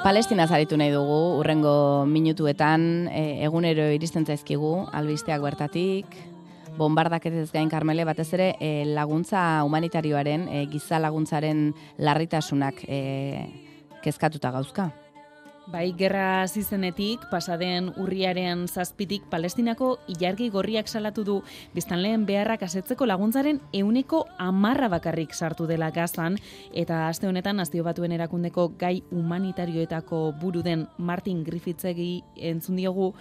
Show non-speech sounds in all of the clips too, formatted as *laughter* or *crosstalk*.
Palestina zaritu nahi dugu, urrengo minutuetan, e, egunero iristen zaizkigu, albisteak bertatik, bombardaketez gain karmele, batez ere e, laguntza humanitarioaren, e, giza laguntzaren larritasunak e, kezkatuta gauzka. Bai, gerra zizenetik, pasaden urriaren zazpitik, palestinako ilargi gorriak salatu du, biztanleen beharrak asetzeko laguntzaren euneko amarra bakarrik sartu dela gazan, eta aste honetan, aztio batuen erakundeko gai humanitarioetako buru den Martin Griffithsegi entzun diogu,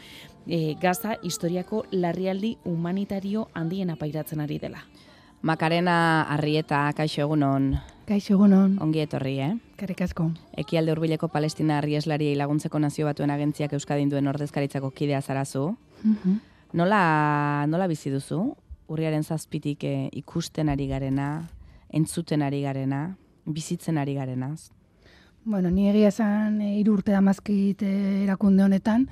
e, gaza historiako larrialdi humanitario handien apairatzen ari dela. Makarena Arrieta, kaixo egunon. Kaixo egunon. Ongi etorri, eh? Karrik asko. Ekialde hurbileko Palestina Arrieslari laguntzeko nazio batuen agentziak Euskadin duen ordezkaritzako kidea zarazu. Mhm. Nola, nola bizi duzu? Urriaren zazpitik eh, ikusten ari garena, entzuten ari garena, bizitzen ari garenaz? Bueno, ni egia esan e, urte amazkit e, erakunde honetan,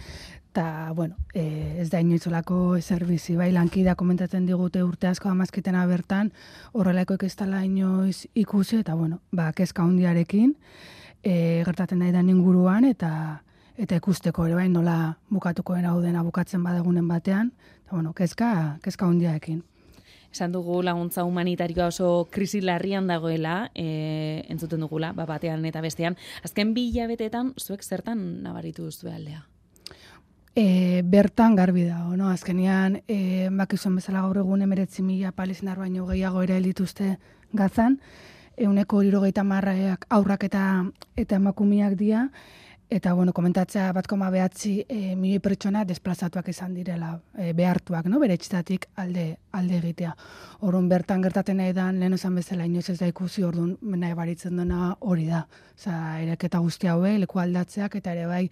eta, bueno, e, ez da inoizolako ezer bizi, bai, lankida komentatzen digute urte asko amazkitena bertan, horrelako ekestala inoiz ikusi, eta, bueno, ba, kezka hundiarekin, e, gertatzen da inguruan, eta eta ikusteko ere bai nola bukatuko hau dena bukatzen badegunen batean, eta, bueno, kezka, kezka hundiarekin. Esan dugu laguntza humanitarioa oso krisi larrian dagoela, e, entzuten dugula, ba, batean eta bestean. Azken bi hilabetetan, zuek zertan nabaritu duzu aldea? E, bertan garbi da, no? azkenian, e, bakizuen bezala gaur egun emeretzi mila palestinar baino gehiago ere dituzte gazan, euneko irogeita marraak aurrak eta, eta emakumiak dira, Eta, bueno, komentatzea bat koma behatzi e, milioi pertsona desplazatuak izan direla, e, behartuak, no? bere txitatik alde, alde egitea. Orduan bertan gertaten nahi dan, lehen esan bezala inoz ez da ikusi, orduan nahi baritzen dena hori da. Osa, ereketa guzti haue, leku aldatzeak, eta ere bai,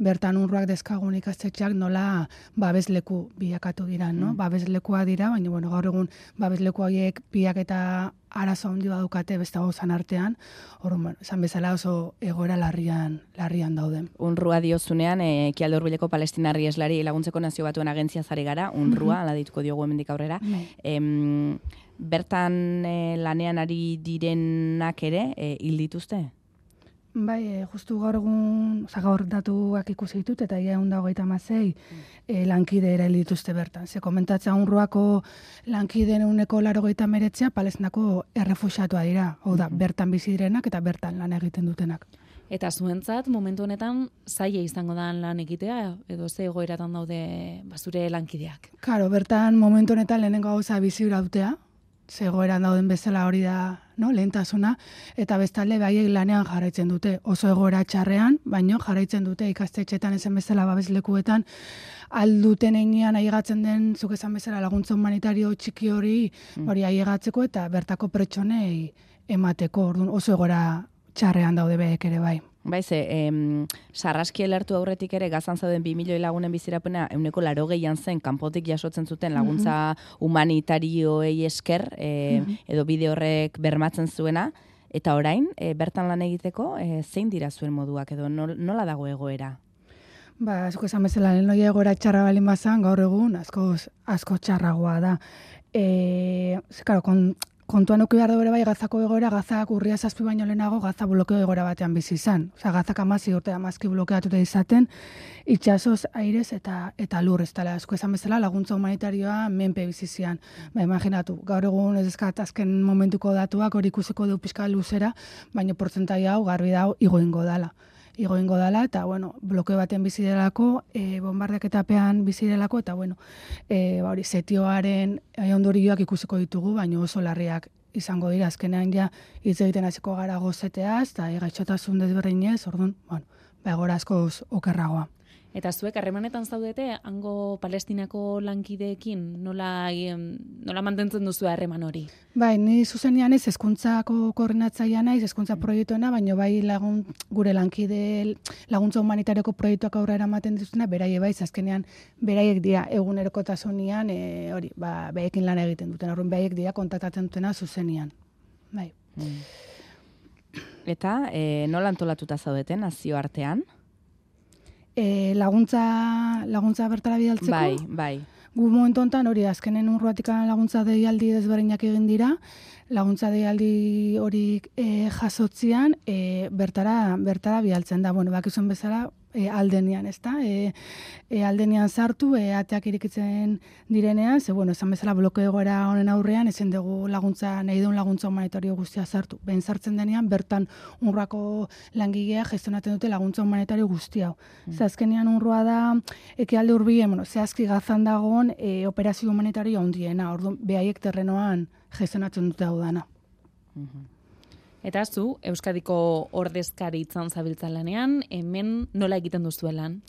bertan unruak dezkagun ikastetxeak nola babesleku bilakatu dira, no? Mm. Babeslekua dira, baina, bueno, gaur egun babesleku horiek biak eta arazo handi badukate beste gozan artean, hor, esan bezala oso egoera larrian, larrian daude. Unrua diozunean, e, eh, kialdo urbileko palestinarri eslari laguntzeko nazio batuen agentzia zari gara, unrua, mm -hmm. ala dituko diogu hemendik aurrera. Mm bertan e, lanean ari direnak ere, e, hil dituzte? Bai, e, justu gaur egun, oza, gaur datuak ikusi ditut, eta ia egun dago mazei, e, lankide ere dituzte bertan. Ze komentatzea unruako lankide uneko laro gaita meretzea, palestinako errefusatua dira. Hau da, bertan bizi direnak eta bertan lan egiten dutenak. Eta zuentzat, momentu honetan, zaila izango da lan egitea, edo ze egoeratan daude bazure lankideak? Karo, bertan momentu honetan lehenengo gauza bizi dutea, zegoeran dauden bezala hori da no, lehentasuna, eta bestalde baiek lanean jarraitzen dute. Oso egoera txarrean, baino jarraitzen dute ikastetxetan ezen bezala babeslekuetan, alduten einean aigatzen den, zuk esan bezala laguntza humanitario txiki hori, mm. hori aigatzeko eta bertako pertsonei emateko, orduan oso egoera txarrean daude behek ere bai. Bai, ze, em, sarraski elertu aurretik ere gazan zauden 2 milioi lagunen bizirapena euneko laro gehian zen kanpotik jasotzen zuten laguntza mm -hmm. humanitarioei esker e, edo bide horrek bermatzen zuena eta orain, e, bertan lan egiteko, e, zein dira zuen moduak edo nola dago egoera? Ba, asko esan bezala, lehen egoera txarra balin bazan, gaur egun, asko, asko txarragoa da. E, zekaro, kon, kontuan uki behar bai gazako egoera, gazak urria zazpi baino lehenago, gaza blokeo egoera batean bizi izan. Osa, gazak amazi urte amazki blokeatuta izaten, itxasoz, airez eta eta lur, ez tala, asko esan bezala, laguntza humanitarioa menpe bizi zian. Ba, imaginatu, gaur egun ez ezkat azken momentuko datuak hori ikusiko du pixka luzera, baina portzentai hau, garbi dau, igoingo dala igoingo dala, eta, bueno, blokeo baten bizi delako, e, bombardak eta pean bizi delako, eta, bueno, e, ba, hori, setioaren e, ondorioak ikusiko ditugu, baina oso larriak izango dira, azkenean ja, hitz egiten hasiko gara gozeteaz, eta egatxotasun desberdinez, orduan, bueno, ba, asko okerragoa. Eta zuek harremanetan zaudete hango Palestinako lankideekin nola nola mantentzen duzu harreman hori? Bai, ni zuzenian ez hezkuntzako koordinatzailea naiz, hezkuntza proiektuena, baina bai lagun gure lankide laguntza humanitarioko proiektuak aurrera ematen dituztena, beraie bai, azkenean beraiek dira egunerokotasunean, e, hori, ba baiekin lan egiten duten. Orrun baiek dira kontaktatzen dutena zuzenian. Bai. Mm. Eta e, nola antolatuta zaudeten nazio artean? E, laguntza laguntza bertara bidaltzeko. Bai, bai. gu momentu honetan hori azkenen urruatikan laguntza deialdi desberdinak egin dira, laguntza deialdi hori e, jasotzian e, bertara bertara bialtzen da. Bueno, bakizuen bezala e, aldenian, ezta? E, e, aldenian sartu, e, ateak irikitzen direnean, ze, bueno, esan bezala bloke egoera honen aurrean, ezin dugu laguntza, nahi duen laguntza humanitario guztia sartu. Ben sartzen denean, bertan unruako langilea gestionatzen dute laguntza humanitario guztia. hau. Mm. Ze azkenean unrua da, eke alde urbien, bueno, zehazki gazan dagoen e, operazio humanitario handiena, ordu behaiek terrenoan gestionatzen dute hau dana. Mhm. Eta zu, Euskadiko ordezkari itzan zabiltzan lanean, hemen nola egiten duzuelan?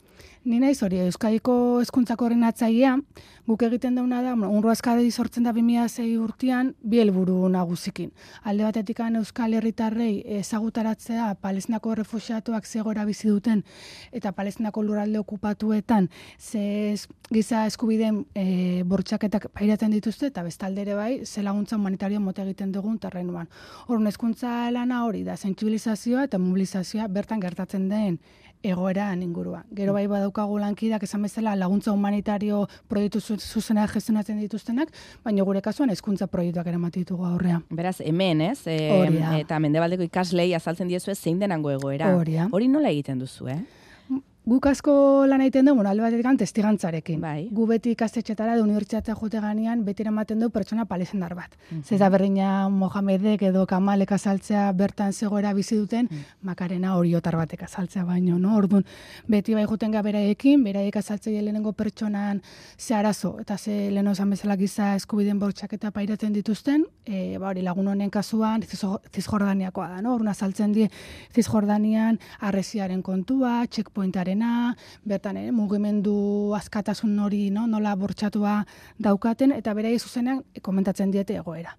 Ni naiz hori Euskadiko hezkuntzako atzailea, guk egiten dauna da, unru askadi sortzen da 2006 urtean bi helburu nagusikin. Alde batetik Euskal Herritarrei ezagutaratzea Palestinako refuxiatuak zegora bizi duten eta Palestinako lurralde okupatuetan ze giza eskubideen e, bortxaketak pairatzen dituzte eta bestalde ere bai ze laguntza humanitario mota egiten dugun terrenuan. Horren hezkuntza lana hori da sentsibilizazioa eta mobilizazioa bertan gertatzen den egoeran ingurua. Gero bai badaukagu lankidak esan bezala laguntza humanitario proiektu zuzena gestionatzen dituztenak, baina gure kasuan hezkuntza proiektuak eramaten ditugu aurrea. Beraz, hemen, ez? E, eta mendebaldeko ikaslei azaltzen diezu zein denango egoera. Hori nola egiten duzu, eh? Guk asko lan egiten dugu, alde batetik testigantzarekin. Bai. Gu beti ikastetxetara da unibertsitatea jote ganean, beti ematen du pertsona palestindar bat. Mm -hmm. Zeza berdina Mohamedek edo Kamalek azaltzea bertan zegoera bizi duten, mm makarena oriotar batek azaltzea baino, no? Orduan, beti bai joten ga beraiekin, beraik azaltzea lehenengo pertsonan ze arazo, eta ze leheno esan bezala giza eskubiden bortxak eta pairatzen dituzten, e, ba hori lagun honen kasuan, Zizjordaniakoa da, no? Orduan azaltzen die Zizjordanian arreziaren kontua, checkpointaren dena, bertan ere, mugimendu askatasun hori no, nola bortxatua daukaten, eta bere zuzenean komentatzen diete egoera.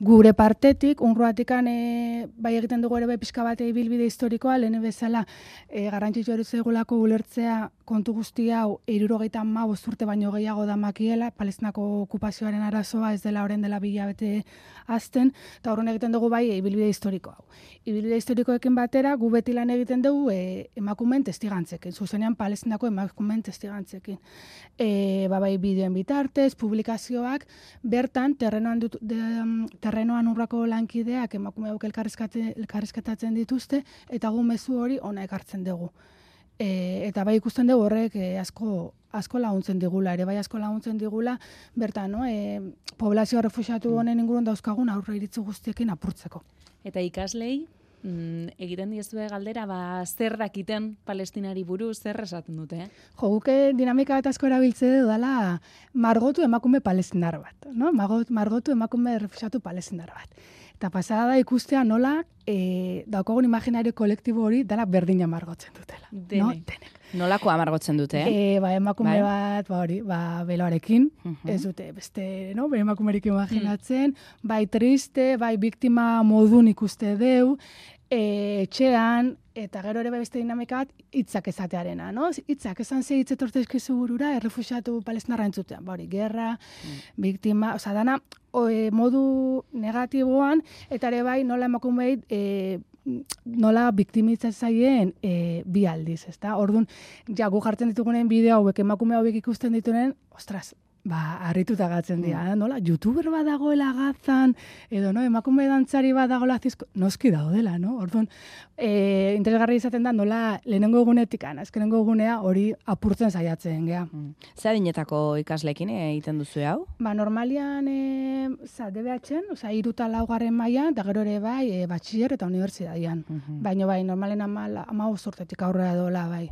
Gure partetik, unruatikan e, bai egiten dugu ere bai pixka bate bilbide historikoa, lehen bezala e, garrantzitsu eruzegulako ulertzea kontu guzti hau irurogeita ma bosturte baino gehiago da makiela, palestinako okupazioaren arazoa ez dela horren dela bilabete azten, eta horren egiten dugu bai ibilbide historiko hau. Ibilbide historikoekin batera, gu beti lan egiten dugu e, emakumen testigantzekin, zuzenean palestinako emakumen testigantzekin. E, ba bai bideoen bitartez, publikazioak, bertan terrenoan, dut, de, terrenoan urrako lankideak emakume hauk elkarrizketatzen dituzte, eta gu mezu hori ona ekartzen dugu. E, eta bai ikusten dugu horrek e, asko asko laguntzen digula, ere bai asko laguntzen digula, bertan, no? E, poblazio refusiatu mm. honen ingurun dauzkagun aurre iritzu guztiekin apurtzeko. Eta ikaslei, mm, egiten diezue galdera, ba, zer dakiten palestinari buru, zer esaten dute, eh? Jo, guke dinamika eta asko erabiltze du dela margotu emakume palestinar bat, no? Margotu emakume refusiatu palestinar bat. Eta pasada da ikustea nola e, daukogun imaginario kolektibo hori dela berdina margotzen dutela. Denek. No? Denek. Nolako amargotzen dute, eh? E, ba, emakume bai. bat, ba, hori, ba, beloarekin, uh -huh. ez dute, beste, no, bere emakumerik imaginatzen, mm. bai triste, bai biktima modun ikuste deu, e, etxean, eta gero ere beste dinamikat, hitzak ezatearena, no? Hitzak esan ze hitz etortezkizu burura, errefusiatu palestinarra entzutean, ba, hori, gerra, mm. biktima, oza, dana, o, e, modu negatiboan, eta ere bai nola emakumei e, nola biktimitzatzen e, bi aldiz, ezta? Orduan, ja, gu jartzen ditugunen bideo hauek emakume hauek ikusten ditunen, ostras, ba, harrituta gatzen dira, mm. nola, youtuber badagoela gazan, edo, no, emakume dantzari badagoela zizko, noski daudela, no? Orduan, e, interesgarri izaten da, nola, lehenengo egunetik, azkenengo egunea hori apurtzen saiatzen, gea. Mm. Zer dinetako ikaslekin egiten duzu hau? Ba, normalian, e, za, DBH-en, oza, iruta laugarren mailan, da gero ere bai, e, batxier eta unibertsitadian. Mm -hmm. Baina bai, normalen ama, ama urtetik aurrera dola, bai.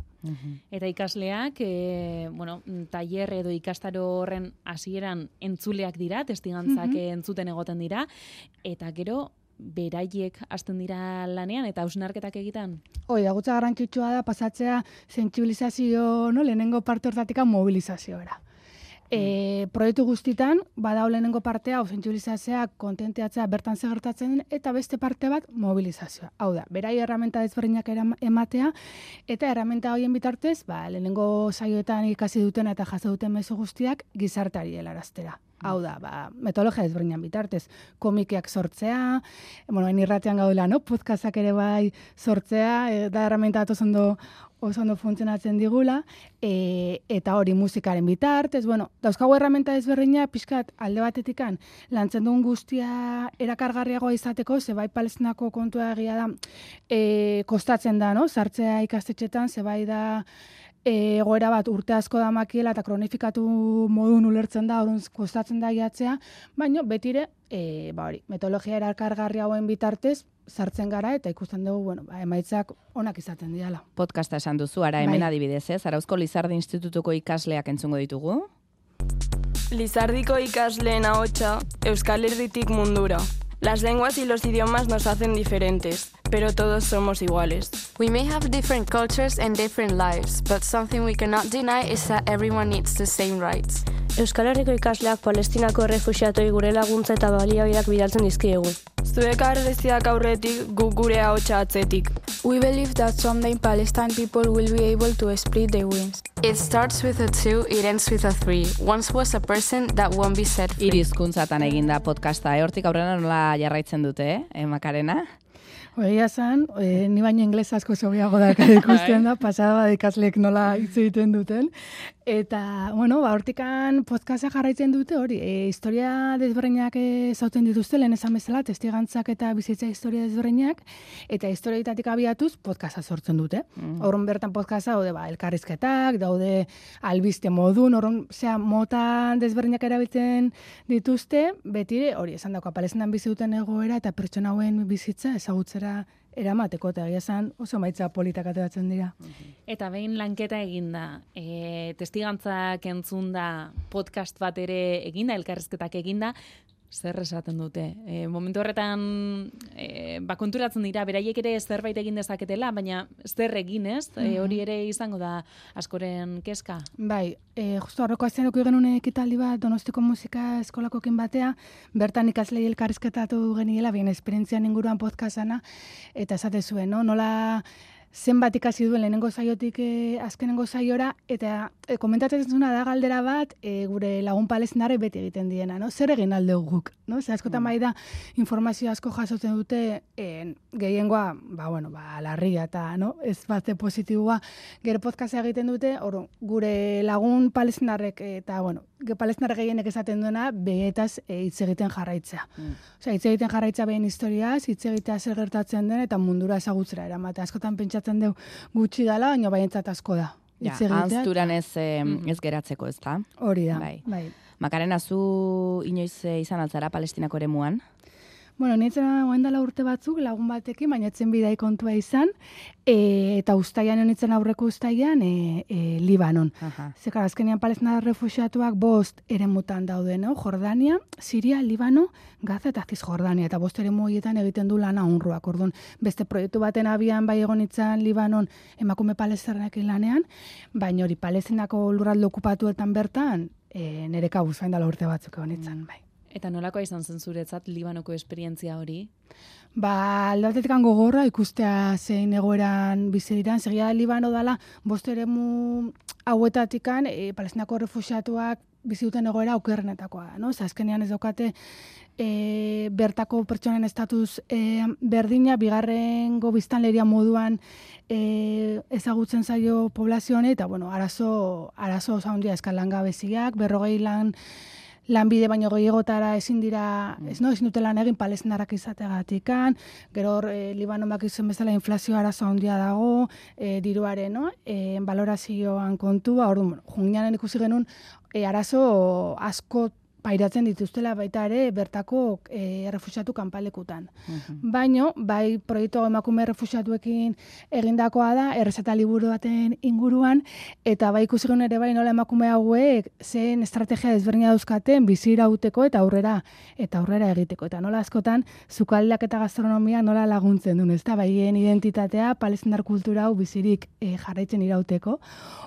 Eta ikasleak, e, bueno, tailer edo ikastaro horren hasieran entzuleak dira, testigantzak entzuten egoten dira, eta gero beraiek hasten dira lanean eta hausnarketak egiten? Hoi, agutza garrantzitsua da pasatzea sentsibilizazio, no, lehenengo parte hortatik mobilizazioera. E, proiektu guztitan, bada lehenengo partea, hau zentsibilizazioa, kontenteatzea bertan zegertatzen eta beste parte bat, mobilizazioa. Hau da, berai erramenta desberdinak ematea, eta erramenta hoien bitartez, ba, lehenengo saioetan ikasi duten eta jaso duten mezu guztiak, gizartari helaraztera. Hau da, ba, metodologia ezberdinan bitartez, komikiak sortzea, bueno, hain gaudela, no? Podcastak ere bai sortzea, e, da herramienta oso ondo oso ondo funtzionatzen digula, e, eta hori musikaren bitartez, bueno, dauzkagu erramenta ezberdina, pixkat alde batetikan, lantzen duen guztia erakargarriagoa izateko, ze bai palestinako kontua egia da, e, kostatzen da, no? Sartzea ikastetxetan, ze bai da, egoera bat urte asko da makiela eta kronifikatu modun ulertzen da, orduan kostatzen da jatzea, baina betire, e, ba hori, metodologia erakargarri hauen bitartez, sartzen gara eta ikusten dugu, bueno, ba, emaitzak onak izaten diala. Podcasta esan duzu, ara hemen bai. adibidez, ez? Arauzko Lizardi Institutuko ikasleak entzungo ditugu? Lizardiko ikasleen ahotsa Euskal Herritik mundura. Las lenguas y los idiomas nos hacen diferentes, pero todos somos iguales. We may have different cultures and different lives, but something we cannot deny is that everyone needs the same rights. Euskal Herriko ikasleak Palestinako refusiatoi gure laguntza eta baliabideak bidaltzen dizkiegu. Zuek arreziak aurretik gu gure ahotsa atzetik. We believe that someday Palestine people will be able to split the wings. It starts with a two, it ends with a three. Once was a person that won't be set free. Irizkuntzatan eginda podcasta, ehortik aurrena nola jarraitzen dute, eh, Makarena? Egia zan, e, ni baino inglesa asko zogiago da *laughs* ikusten da, pasada bat ikaslek nola hitz egiten duten. Eta, bueno, ba, hortikan podcasta jarraitzen dute hori, e, historia desberreinak e, zauten dituzte, lehen esan bezala, testigantzak eta bizitza historia desberreinak, eta historiaitatik abiatuz podcasta sortzen dute. Mm. Horren bertan podcasta daude, ba, elkarrizketak, daude albiste modun, horren, zera, mota desberreinak erabiltzen dituzte, beti hori, esan dago, apalezenan bizi duten egoera eta pertsona hauen bizitza ezagutzera eramateko eta esan oso maitza politak ateratzen dira. Eta behin lanketa eginda, e, testigantzak entzun da podcast bat ere eginda, elkarrezketak eginda, zer esaten dute. E, momentu horretan, e, ba, konturatzen dira, beraiek ere zerbait egin dezaketela, baina zer egin ez, e, mhm. hori ere izango da askoren keska. Bai, e, justu horreko azten genuen ekitaldi bat, donostiko musika eskolakokin batea, bertan ikaslei elkarrizketatu geniela, bien esperientzian inguruan podcastana, eta esate zuen, no? nola zenbat ikasi duen lehenengo zaiotik e, azkenengo zaiora, eta e, komentatzen zuna da galdera bat, e, gure lagun palestinare beti egiten diena, no? zer egin alde guk, no? Zer askotan mm. bai da informazio asko jasotzen dute e, gehiengoa, ba, bueno, ba, larria eta, no? Ez bat positiboa, gero podcastea egiten dute, or, gure lagun palestinarrek, eta, bueno, ge palestinarrek gehienek esaten duena, behetaz e, hitz egiten jarraitzea. Mm. Osea, hitz egiten jarraitzea behin historiaz, hitz egitea zer gertatzen den, eta mundura ezagutzera eramate. Askotan pentsa pentsatzen dugu gutxi dala, baina baientzat asko da. Ja, anzturan ez, ez geratzeko ez da. Hori da, bai. bai. Makarena, zu inoiz eh, izan altzara palestinako ere muan? Bueno, nintzen dela urte batzuk, lagun batekin, baina etzen bidai kontua izan, e, eta ustaian nintzen aurreko ustaian e, e, Libanon. Zekar, azkenian palestina refusiatuak bost ere mutan daude, no? Jordania, Siria, Libano, Gaza eta Jordania, eta bost ere muietan egiten du lana honruak. Orduan, beste proiektu baten abian bai egon itzan Libanon emakume palestarrak lanean, baina hori palestinako lurraldo okupatuetan bertan, e, nire kabuz urte batzuk egon itzan, bai. Eta nolakoa izan zen zuretzat Libanoko esperientzia hori? Ba, aldatetik gogorra ikustea zein egoeran bizi diran. Segia Libano dala, bost ere mu hauetatikan, e, palestinako refusiatuak bizi duten egoera aukerrenetakoa. No? azkenean ez daukate e, bertako pertsonen estatuz e, berdina, bigarren gobiztan leria moduan e, ezagutzen zaio poblazio eta bueno, arazo, arazo osa hundia eskalanga beziak, berrogei lan lanbide baino gehiagotara ezin dira, mm. ez no, ezin dute lan egin palestinarak izategatikan, gero hor, e, Libano izan bezala inflazio arazo handia dago, e, diruaren, no? E, balorazioan kontua, hor, jungianen ikusi genuen, e, arazo asko pairatzen dituztela baita ere bertako e, refusiatu kanpalekutan. Mhm. Baino, bai proiektu emakume refusiatuekin egindakoa da, errezeta liburu baten inguruan, eta bai ikusi ere bai nola emakume hauek zen estrategia desberdina dauzkaten bizira uteko eta aurrera eta aurrera egiteko. Eta nola askotan, zukaldak eta gastronomia nola laguntzen duen, ez da, baien identitatea, palestindar kultura hau bizirik e, jarraitzen irauteko.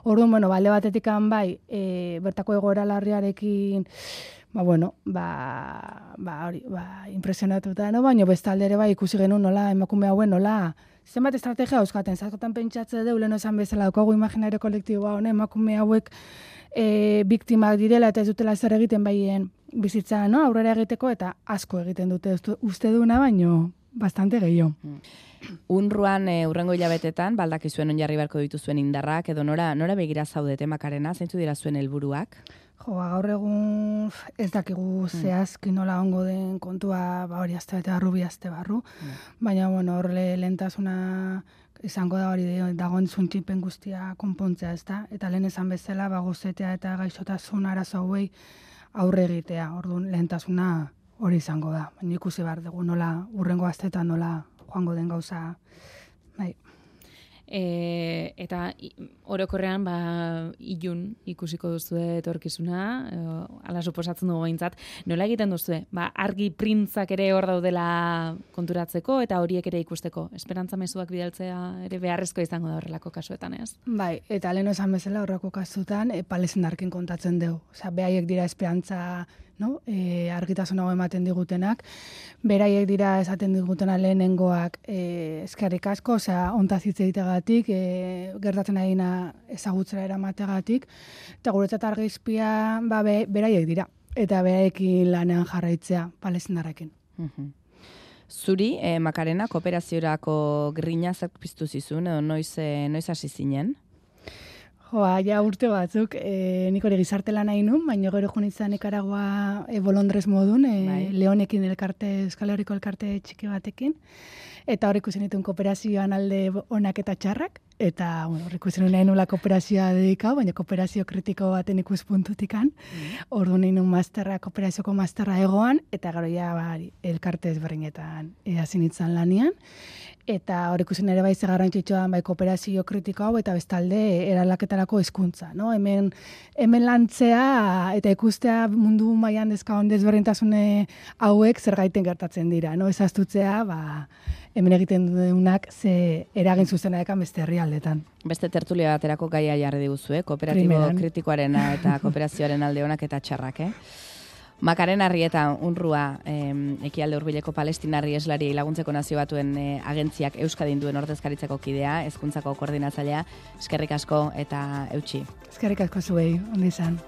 Orduan, bueno, balde batetik bai, e, bertako egoera larriarekin ba, bueno, ba, ba, hori, ba, impresionatuta, no? baina bestalde ere bai ikusi genuen nola, emakume hauen nola, zenbat estrategia euskaten, zaskotan pentsatze deu, lehen esan bezala, daukagu imaginario kolektiboa, hone, emakume hauek e, biktimak direla eta ez dutela zer egiten baien bizitza no, aurrera egiteko eta asko egiten dute uste, duna baino bastante gehiago. Unruan e, urrengo hilabetetan, baldak izuen onjarri beharko dituzuen indarrak, edo nora, nora begira zaudete makarena, zeintzu dira zuen helburuak? Jo, ba, gaur egun ez dakigu zehazki nola ongo den kontua ba, hori azte bete barru, bi azte barru. Baina, bueno, horre lehentasuna izango da hori dagoen zuntxipen guztia konpontzea, ez da? Eta lehen esan bezala, ba, gozetea eta gaixotasun arazo hauei aurre egitea. Orduan, lehentasuna hori izango da. Baina ikusi behar dugu nola urrengo astetan nola joango den gauza. Bai. E, eta orokorrean ba ilun ikusiko duzu etorkizuna, e, ala suposatzen dugu behintzat. Nola egiten duzu? Ba, argi printzak ere hor daudela konturatzeko eta horiek ere ikusteko. Esperantza mezuak bidaltzea ere beharrezko izango da horrelako kasuetan, ez? Bai, eta lehen esan bezala horreko kasutan e, palezendarkin kontatzen dugu. Osea, behaiek dira esperantza no? e, argitasunago ematen digutenak. Beraiek dira esaten digutena lehenengoak e, eskerrik asko, osea, ontaz hitz egitegatik, e, gertatzen aina ezagutzera eramategatik, eta guretzat argizpia ba, be, beraiek dira. Eta beraiekin lanean jarraitzea palezendarrekin. Mhm. Zuri, e, makarena, kooperaziorako grina zak piztu zizun, edo noiz, e, noiz hasi zinen? Joa, ja urte batzuk, e, nik hori gizarte lan nahi nun, baina gero joan izan Nicaragua e, bolondrez modun, e, Bai. Leonekin elkarte, Euskal Herriko elkarte txiki batekin, eta hor ikusi nituen kooperazioan alde onak eta txarrak, eta bueno, hor ikusi nuen nahi nula kooperazioa dedikau, baina kooperazio kritiko baten ikuspuntutikan, ordu nahi nun masterra, kooperazioko masterra egoan, eta gero ja bari, elkarte ezberdinetan e, hasi nintzen lanian, eta hor ikusi ere bai ze garrantzitsua bai kooperazio kritiko hau eta bestalde eralaketarako hezkuntza, no? Hemen hemen lantzea eta ikustea mundu mailan dezkaon desberdintasune hauek zergaiten gertatzen dira, no? Ezaztutzea, ba hemen egiten duenak ze eragin zuzena dekan beste herrialdetan. Beste tertulia baterako gaia jarri diguzu, eh? kooperatibo Primeran. kritikoarena eta *laughs* kooperazioaren alde onak eta txarrak, eh? Makaren harri eta unrua em, ekialde hurbileko palestinarri eslari laguntzeko nazio batuen eh, agentziak Euskadin duen ordezkaritzako kidea, hezkuntzako koordinatzailea, eskerrik asko eta eutxi. Eskerrik asko zuei, ondi izan.